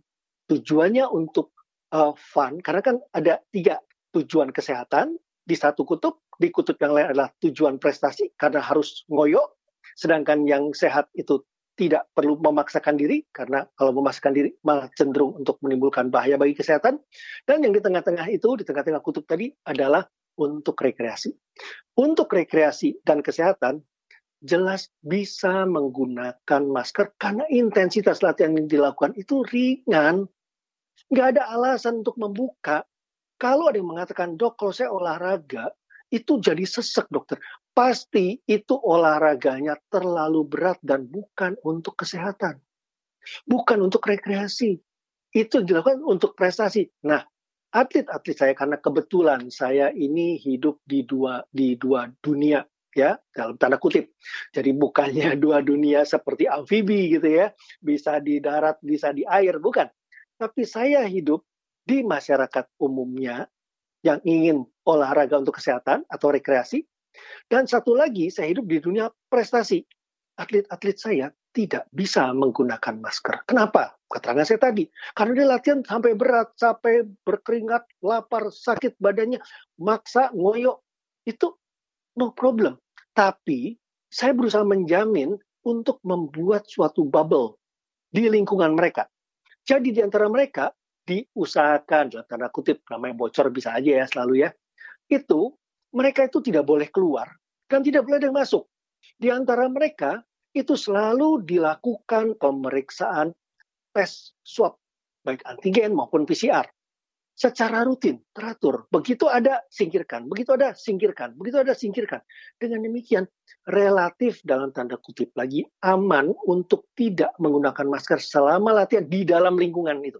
tujuannya untuk uh, fun, karena kan ada tiga tujuan kesehatan di satu kutub, di kutub yang lain adalah tujuan prestasi karena harus ngoyo, sedangkan yang sehat itu tidak perlu memaksakan diri karena kalau memaksakan diri malah cenderung untuk menimbulkan bahaya bagi kesehatan dan yang di tengah-tengah itu di tengah-tengah kutub tadi adalah untuk rekreasi. Untuk rekreasi dan kesehatan, jelas bisa menggunakan masker karena intensitas latihan yang dilakukan itu ringan. Nggak ada alasan untuk membuka. Kalau ada yang mengatakan, dok kalau saya olahraga, itu jadi sesek dokter. Pasti itu olahraganya terlalu berat dan bukan untuk kesehatan. Bukan untuk rekreasi. Itu dilakukan untuk prestasi. Nah, atlet-atlet saya karena kebetulan saya ini hidup di dua di dua dunia ya dalam tanda kutip. Jadi bukannya dua dunia seperti amfibi gitu ya, bisa di darat, bisa di air, bukan. Tapi saya hidup di masyarakat umumnya yang ingin olahraga untuk kesehatan atau rekreasi. Dan satu lagi, saya hidup di dunia prestasi. Atlet-atlet saya tidak bisa menggunakan masker. Kenapa? Keterangan saya tadi. Karena dia latihan sampai berat, sampai berkeringat, lapar, sakit badannya, maksa, ngoyo. Itu no problem. Tapi saya berusaha menjamin untuk membuat suatu bubble di lingkungan mereka. Jadi di antara mereka diusahakan, dalam tanda kutip, namanya bocor bisa aja ya selalu ya, itu mereka itu tidak boleh keluar dan tidak boleh ada yang masuk. Di antara mereka itu selalu dilakukan pemeriksaan tes swab, baik antigen maupun PCR. Secara rutin, teratur. Begitu ada, singkirkan. Begitu ada, singkirkan. Begitu ada, singkirkan. Dengan demikian, relatif dalam tanda kutip lagi aman untuk tidak menggunakan masker selama latihan di dalam lingkungan itu.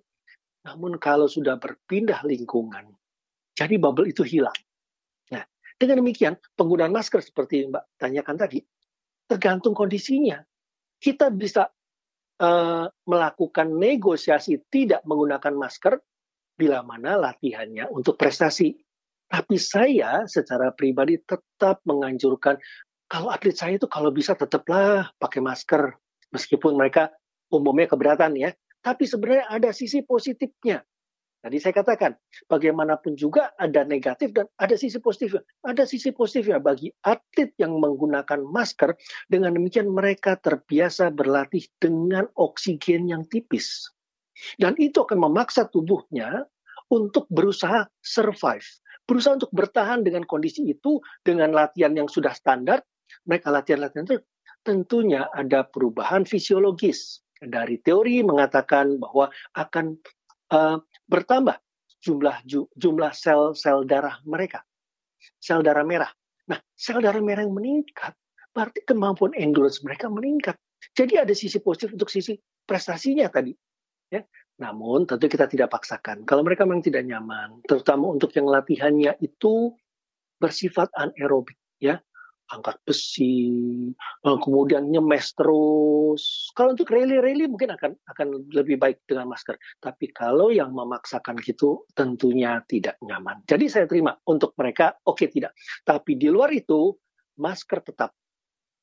Namun kalau sudah berpindah lingkungan, jadi bubble itu hilang. Nah, dengan demikian, penggunaan masker seperti Mbak tanyakan tadi, tergantung kondisinya. Kita bisa uh, melakukan negosiasi tidak menggunakan masker bila mana latihannya untuk prestasi. Tapi saya secara pribadi tetap menganjurkan kalau atlet saya itu kalau bisa tetaplah pakai masker meskipun mereka umumnya keberatan ya. Tapi sebenarnya ada sisi positifnya. Tadi saya katakan, bagaimanapun juga ada negatif dan ada sisi positif. Ada sisi positifnya bagi atlet yang menggunakan masker, dengan demikian mereka terbiasa berlatih dengan oksigen yang tipis. Dan itu akan memaksa tubuhnya untuk berusaha survive. Berusaha untuk bertahan dengan kondisi itu, dengan latihan yang sudah standar, mereka latihan-latihan itu tentunya ada perubahan fisiologis. Dari teori mengatakan bahwa akan uh, bertambah jumlah jumlah sel-sel darah mereka, sel darah merah. Nah, sel darah merah yang meningkat, berarti kemampuan endurance mereka meningkat. Jadi ada sisi positif untuk sisi prestasinya tadi. Ya. Namun tentu kita tidak paksakan. Kalau mereka memang tidak nyaman, terutama untuk yang latihannya itu bersifat anaerobik ya angkat besi, eh, kemudian nyemes terus. Kalau untuk rally-rally mungkin akan akan lebih baik dengan masker. Tapi kalau yang memaksakan gitu tentunya tidak nyaman. Jadi saya terima untuk mereka oke okay, tidak. Tapi di luar itu masker tetap.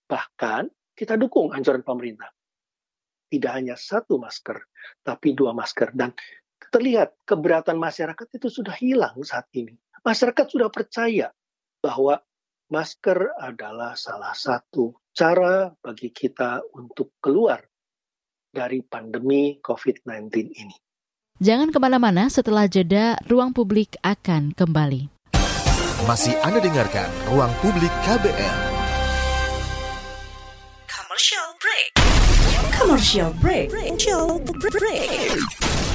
Bahkan kita dukung anjuran pemerintah. Tidak hanya satu masker, tapi dua masker. Dan terlihat keberatan masyarakat itu sudah hilang saat ini. Masyarakat sudah percaya bahwa masker adalah salah satu cara bagi kita untuk keluar dari pandemi COVID-19 ini. Jangan ke mana-mana setelah jeda, ruang publik akan kembali. Masih Anda dengarkan Ruang Publik KBR. Commercial break. Commercial break. Commercial break.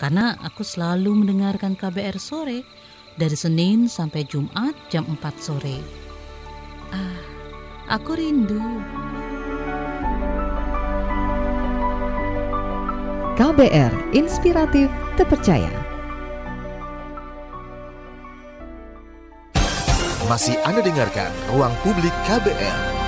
karena aku selalu mendengarkan KBR sore dari Senin sampai Jumat jam 4 sore. Ah, aku rindu. KBR Inspiratif Terpercaya. Masih Anda dengarkan Ruang Publik KBR.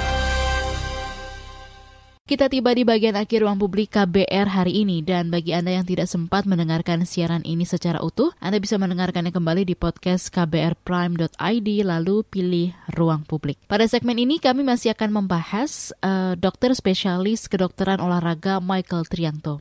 Kita tiba di bagian akhir ruang publik KBR hari ini dan bagi Anda yang tidak sempat mendengarkan siaran ini secara utuh, Anda bisa mendengarkannya kembali di podcast kbrprime.id lalu pilih ruang publik. Pada segmen ini kami masih akan membahas uh, dokter spesialis kedokteran olahraga Michael Trianto.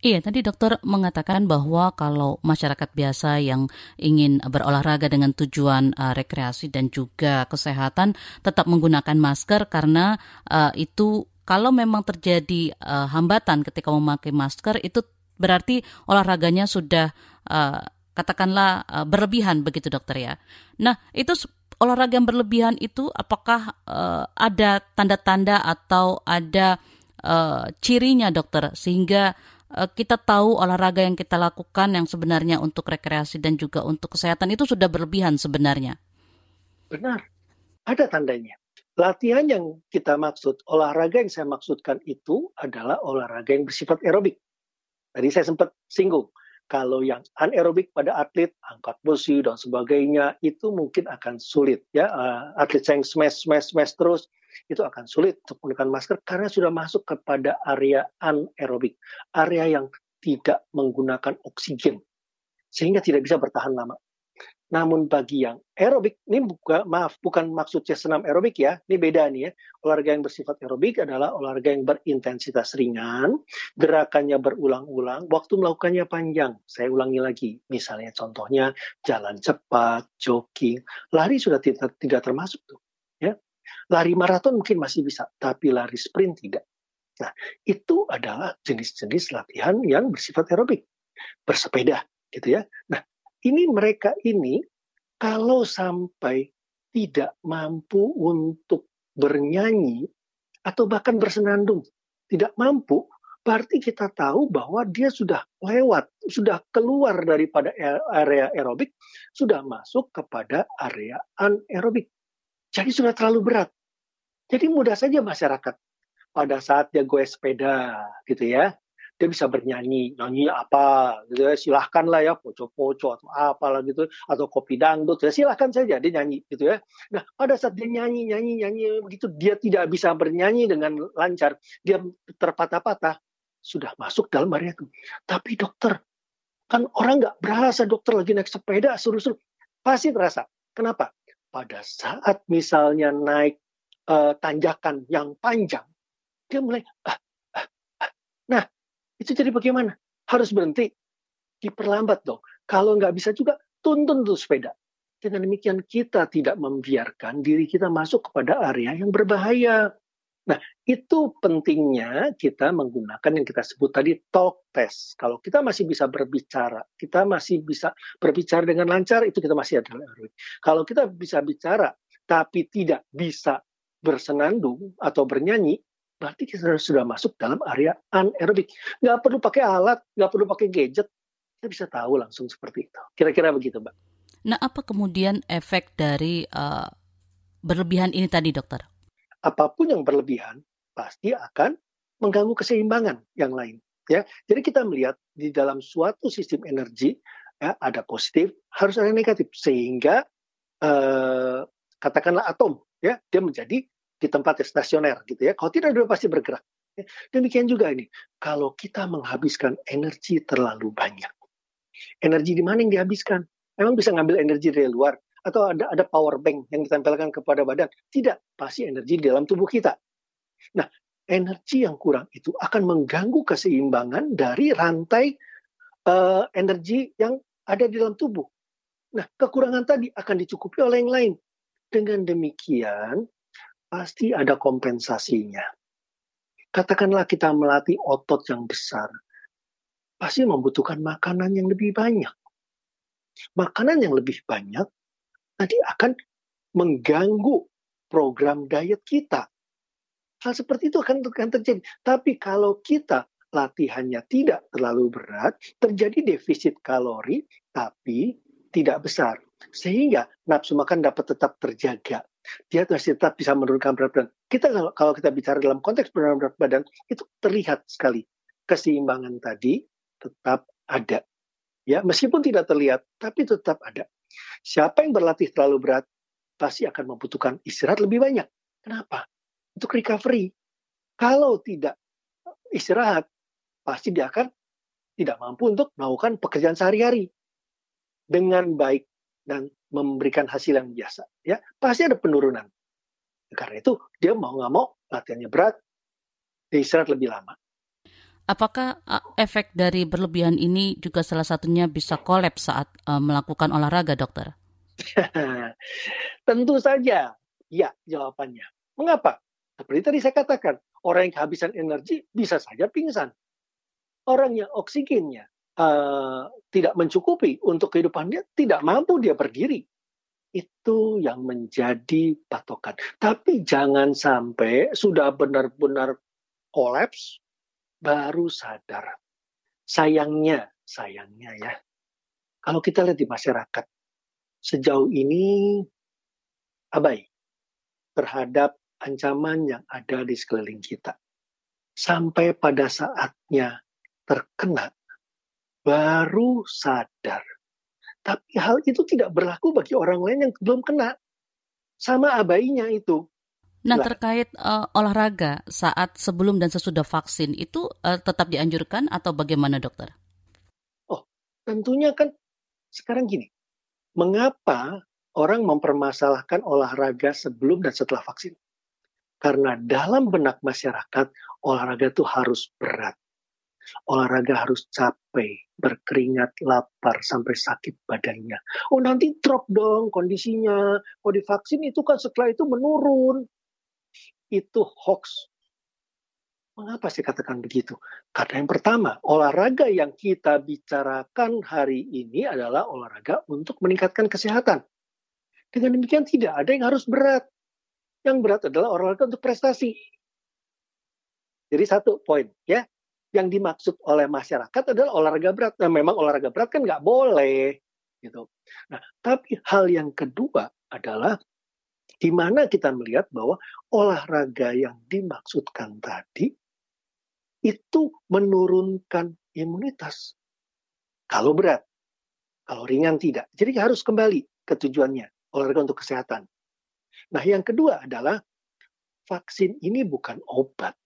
Iya, tadi dokter mengatakan bahwa kalau masyarakat biasa yang ingin berolahraga dengan tujuan uh, rekreasi dan juga kesehatan tetap menggunakan masker karena uh, itu kalau memang terjadi uh, hambatan ketika memakai masker itu berarti olahraganya sudah uh, katakanlah uh, berlebihan begitu dokter ya. Nah, itu olahraga yang berlebihan itu apakah uh, ada tanda-tanda atau ada uh, cirinya dokter sehingga kita tahu olahraga yang kita lakukan yang sebenarnya untuk rekreasi dan juga untuk kesehatan itu sudah berlebihan sebenarnya. Benar. Ada tandanya. Latihan yang kita maksud, olahraga yang saya maksudkan itu adalah olahraga yang bersifat aerobik. Tadi saya sempat singgung, kalau yang anaerobik pada atlet, angkat besi dan sebagainya, itu mungkin akan sulit. ya uh, Atlet yang smash, smash, smash terus, itu akan sulit untuk menggunakan masker karena sudah masuk kepada area anaerobik. Area yang tidak menggunakan oksigen. Sehingga tidak bisa bertahan lama. Namun bagi yang aerobik, ini buka, maaf, bukan maksudnya senam aerobik ya, ini beda nih ya. Olahraga yang bersifat aerobik adalah olahraga yang berintensitas ringan, gerakannya berulang-ulang, waktu melakukannya panjang. Saya ulangi lagi, misalnya contohnya jalan cepat, jogging, lari sudah tidak, tidak termasuk tuh. Ya. Lari maraton mungkin masih bisa, tapi lari sprint tidak. Nah, itu adalah jenis-jenis latihan yang bersifat aerobik. Bersepeda, gitu ya. Nah, ini mereka ini kalau sampai tidak mampu untuk bernyanyi atau bahkan bersenandung, tidak mampu, berarti kita tahu bahwa dia sudah lewat, sudah keluar daripada area aerobik, sudah masuk kepada area anaerobik. Jadi sudah terlalu berat. Jadi mudah saja masyarakat pada saat dia gue sepeda gitu ya, dia bisa bernyanyi nyanyi apa gitu ya silahkan lah ya poco-poco atau apalah gitu atau kopi dangdut ya silahkan saja dia nyanyi gitu ya. Nah pada saat dia nyanyi nyanyi nyanyi begitu dia tidak bisa bernyanyi dengan lancar dia terpatah-patah sudah masuk dalam area itu. Tapi dokter kan orang nggak berasa dokter lagi naik sepeda suruh-suruh pasti terasa. Kenapa? Pada saat misalnya naik uh, tanjakan yang panjang dia mulai ah, ah, ah. nah itu jadi bagaimana? Harus berhenti. Diperlambat dong. Kalau nggak bisa juga, tuntun tuh sepeda. Dengan demikian kita tidak membiarkan diri kita masuk kepada area yang berbahaya. Nah, itu pentingnya kita menggunakan yang kita sebut tadi talk test. Kalau kita masih bisa berbicara, kita masih bisa berbicara dengan lancar, itu kita masih aerobik. Kalau kita bisa bicara, tapi tidak bisa bersenandung atau bernyanyi, berarti kita sudah masuk dalam area anaerobik. Nggak perlu pakai alat, nggak perlu pakai gadget, kita bisa tahu langsung seperti itu. Kira-kira begitu, Mbak. Nah, apa kemudian efek dari uh, berlebihan ini tadi, dokter? apa pun yang berlebihan pasti akan mengganggu keseimbangan yang lain. Ya, jadi kita melihat di dalam suatu sistem energi ya, ada positif, harus ada negatif sehingga eh, katakanlah atom ya dia menjadi di tempat yang stasioner gitu ya. Kalau tidak dia pasti bergerak. Ya. Demikian juga ini, kalau kita menghabiskan energi terlalu banyak, energi di mana yang dihabiskan? Emang bisa ngambil energi dari luar? atau ada ada power bank yang ditempelkan kepada badan. Tidak, pasti energi di dalam tubuh kita. Nah, energi yang kurang itu akan mengganggu keseimbangan dari rantai uh, energi yang ada di dalam tubuh. Nah, kekurangan tadi akan dicukupi oleh yang lain. Dengan demikian, pasti ada kompensasinya. Katakanlah kita melatih otot yang besar, pasti membutuhkan makanan yang lebih banyak. Makanan yang lebih banyak nanti akan mengganggu program diet kita. Hal seperti itu akan, terjadi. Tapi kalau kita latihannya tidak terlalu berat, terjadi defisit kalori, tapi tidak besar. Sehingga nafsu makan dapat tetap terjaga. Dia masih tetap bisa menurunkan berat badan. Kita kalau, kalau kita bicara dalam konteks penurunan berat badan, itu terlihat sekali. Keseimbangan tadi tetap ada. Ya, meskipun tidak terlihat, tapi tetap ada. Siapa yang berlatih terlalu berat pasti akan membutuhkan istirahat lebih banyak. Kenapa? Untuk recovery. Kalau tidak istirahat, pasti dia akan tidak mampu untuk melakukan pekerjaan sehari-hari dengan baik dan memberikan hasil yang biasa. Ya, pasti ada penurunan. Karena itu dia mau nggak mau latihannya berat, dia istirahat lebih lama. Apakah efek dari berlebihan ini juga salah satunya bisa kolaps saat uh, melakukan olahraga, dokter? Tentu saja, ya jawabannya. Mengapa? Seperti tadi saya katakan, orang yang kehabisan energi bisa saja pingsan. Orang yang oksigennya uh, tidak mencukupi untuk kehidupan dia, tidak mampu dia berdiri. Itu yang menjadi patokan. Tapi jangan sampai sudah benar-benar kolaps, baru sadar. Sayangnya, sayangnya ya, kalau kita lihat di masyarakat, sejauh ini abai terhadap ancaman yang ada di sekeliling kita. Sampai pada saatnya terkena, baru sadar. Tapi hal itu tidak berlaku bagi orang lain yang belum kena. Sama abainya itu. Nah, terkait uh, olahraga saat sebelum dan sesudah vaksin itu uh, tetap dianjurkan atau bagaimana, dokter? Oh, tentunya kan sekarang gini, mengapa orang mempermasalahkan olahraga sebelum dan setelah vaksin? Karena dalam benak masyarakat, olahraga itu harus berat. Olahraga harus capek, berkeringat, lapar, sampai sakit badannya. Oh nanti drop dong kondisinya. Kalau divaksin itu kan setelah itu menurun itu hoax. Mengapa saya katakan begitu? Karena yang pertama, olahraga yang kita bicarakan hari ini adalah olahraga untuk meningkatkan kesehatan. Dengan demikian tidak ada yang harus berat. Yang berat adalah olahraga untuk prestasi. Jadi satu poin ya, yang dimaksud oleh masyarakat adalah olahraga berat. Nah, memang olahraga berat kan nggak boleh gitu. Nah, tapi hal yang kedua adalah di mana kita melihat bahwa olahraga yang dimaksudkan tadi itu menurunkan imunitas. Kalau berat, kalau ringan tidak. Jadi harus kembali ke tujuannya, olahraga untuk kesehatan. Nah, yang kedua adalah vaksin ini bukan obat.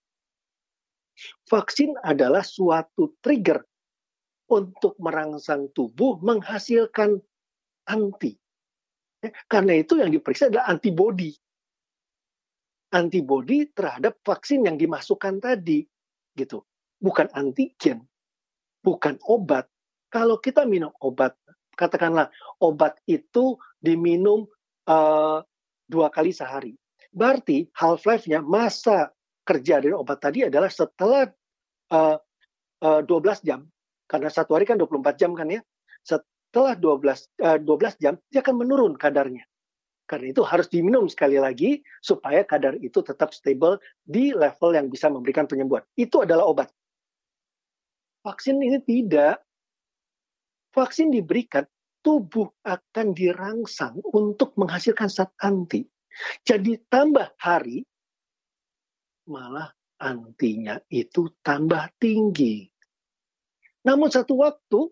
Vaksin adalah suatu trigger untuk merangsang tubuh menghasilkan anti Ya, karena itu yang diperiksa adalah antibodi. Antibodi terhadap vaksin yang dimasukkan tadi, gitu. Bukan antigen, bukan obat. Kalau kita minum obat, katakanlah obat itu diminum uh, dua kali sehari. Berarti half life-nya masa kerja dari obat tadi adalah setelah uh, uh, 12 jam, karena satu hari kan 24 jam kan ya, setelah 12, uh, 12 jam dia akan menurun kadarnya. Karena itu harus diminum sekali lagi supaya kadar itu tetap stable di level yang bisa memberikan penyembuhan. Itu adalah obat. Vaksin ini tidak. Vaksin diberikan, tubuh akan dirangsang untuk menghasilkan zat anti. Jadi tambah hari, malah antinya itu tambah tinggi. Namun satu waktu,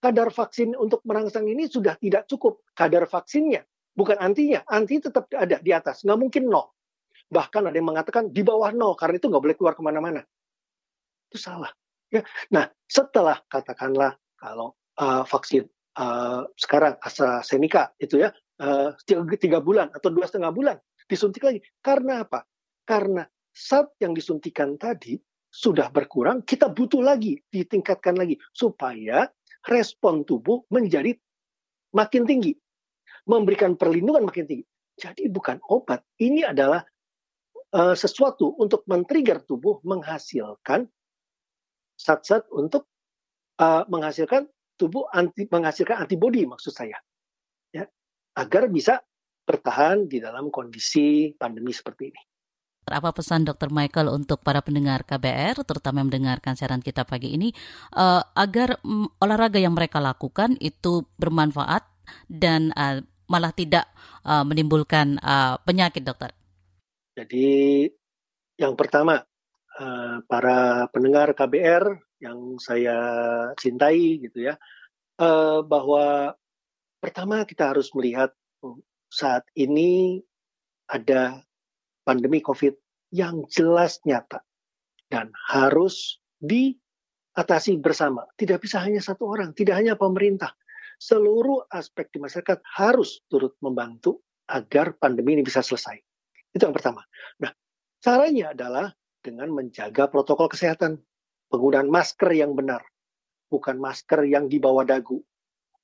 kadar vaksin untuk merangsang ini sudah tidak cukup. Kadar vaksinnya, bukan antinya. Anti tetap ada di atas, nggak mungkin nol. Bahkan ada yang mengatakan di bawah nol, karena itu nggak boleh keluar ke mana-mana. Itu salah. Ya. Nah, setelah katakanlah kalau uh, vaksin uh, sekarang AstraZeneca itu ya uh, tiga bulan atau dua setengah bulan disuntik lagi. Karena apa? Karena saat yang disuntikan tadi sudah berkurang, kita butuh lagi ditingkatkan lagi supaya respon tubuh menjadi makin tinggi, memberikan perlindungan makin tinggi. Jadi bukan obat, ini adalah uh, sesuatu untuk men-trigger tubuh menghasilkan zat-zat untuk uh, menghasilkan tubuh anti menghasilkan antibodi maksud saya, ya agar bisa bertahan di dalam kondisi pandemi seperti ini. Apa pesan Dr. Michael untuk para pendengar KBR, terutama yang mendengarkan siaran kita pagi ini, uh, agar um, olahraga yang mereka lakukan itu bermanfaat dan uh, malah tidak uh, menimbulkan uh, penyakit, dokter? Jadi yang pertama, uh, para pendengar KBR yang saya cintai gitu ya, uh, bahwa pertama kita harus melihat oh, saat ini ada pandemi COVID yang jelas nyata dan harus diatasi bersama. Tidak bisa hanya satu orang, tidak hanya pemerintah. Seluruh aspek di masyarakat harus turut membantu agar pandemi ini bisa selesai. Itu yang pertama. Nah, caranya adalah dengan menjaga protokol kesehatan. Penggunaan masker yang benar, bukan masker yang di bawah dagu.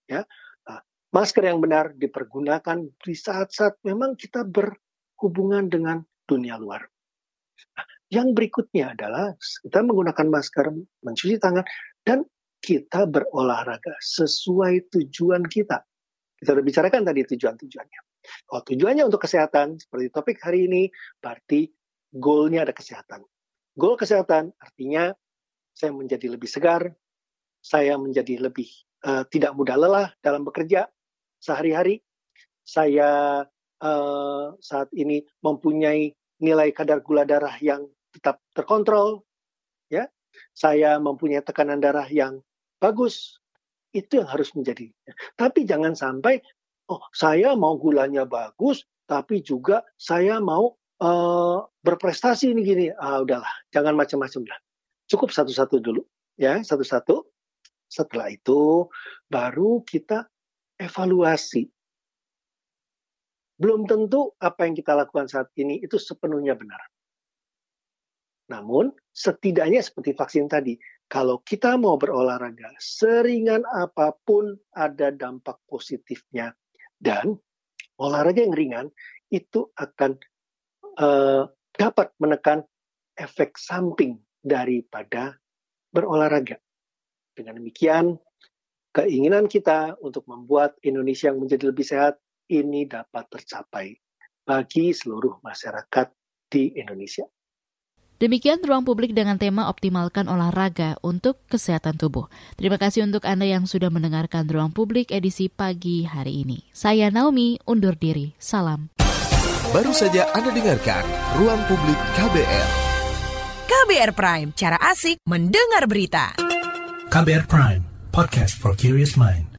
Ya, nah, masker yang benar dipergunakan di saat-saat memang kita berhubungan dengan dunia luar. Yang berikutnya adalah kita menggunakan masker, mencuci tangan, dan kita berolahraga sesuai tujuan kita. Kita sudah bicarakan tadi tujuan-tujuannya. Kalau tujuannya untuk kesehatan, seperti topik hari ini, berarti goalnya ada kesehatan. Goal kesehatan artinya saya menjadi lebih segar, saya menjadi lebih uh, tidak mudah lelah dalam bekerja sehari-hari, saya saat ini mempunyai nilai kadar gula darah yang tetap terkontrol, ya, saya mempunyai tekanan darah yang bagus, itu yang harus menjadi. Tapi jangan sampai, oh saya mau gulanya bagus, tapi juga saya mau uh, berprestasi ini gini. Ah udahlah, jangan macam-macam lah. Cukup satu-satu dulu, ya satu-satu. Setelah itu baru kita evaluasi belum tentu apa yang kita lakukan saat ini itu sepenuhnya benar. Namun, setidaknya seperti vaksin tadi, kalau kita mau berolahraga, seringan apa pun ada dampak positifnya. Dan olahraga yang ringan itu akan uh, dapat menekan efek samping daripada berolahraga. Dengan demikian, keinginan kita untuk membuat Indonesia yang menjadi lebih sehat ini dapat tercapai bagi seluruh masyarakat di Indonesia. Demikian ruang publik dengan tema optimalkan olahraga untuk kesehatan tubuh. Terima kasih untuk Anda yang sudah mendengarkan ruang publik edisi pagi hari ini. Saya Naomi, undur diri. Salam. Baru saja Anda dengarkan ruang publik KBR. KBR Prime, cara asik mendengar berita. KBR Prime, podcast for curious mind.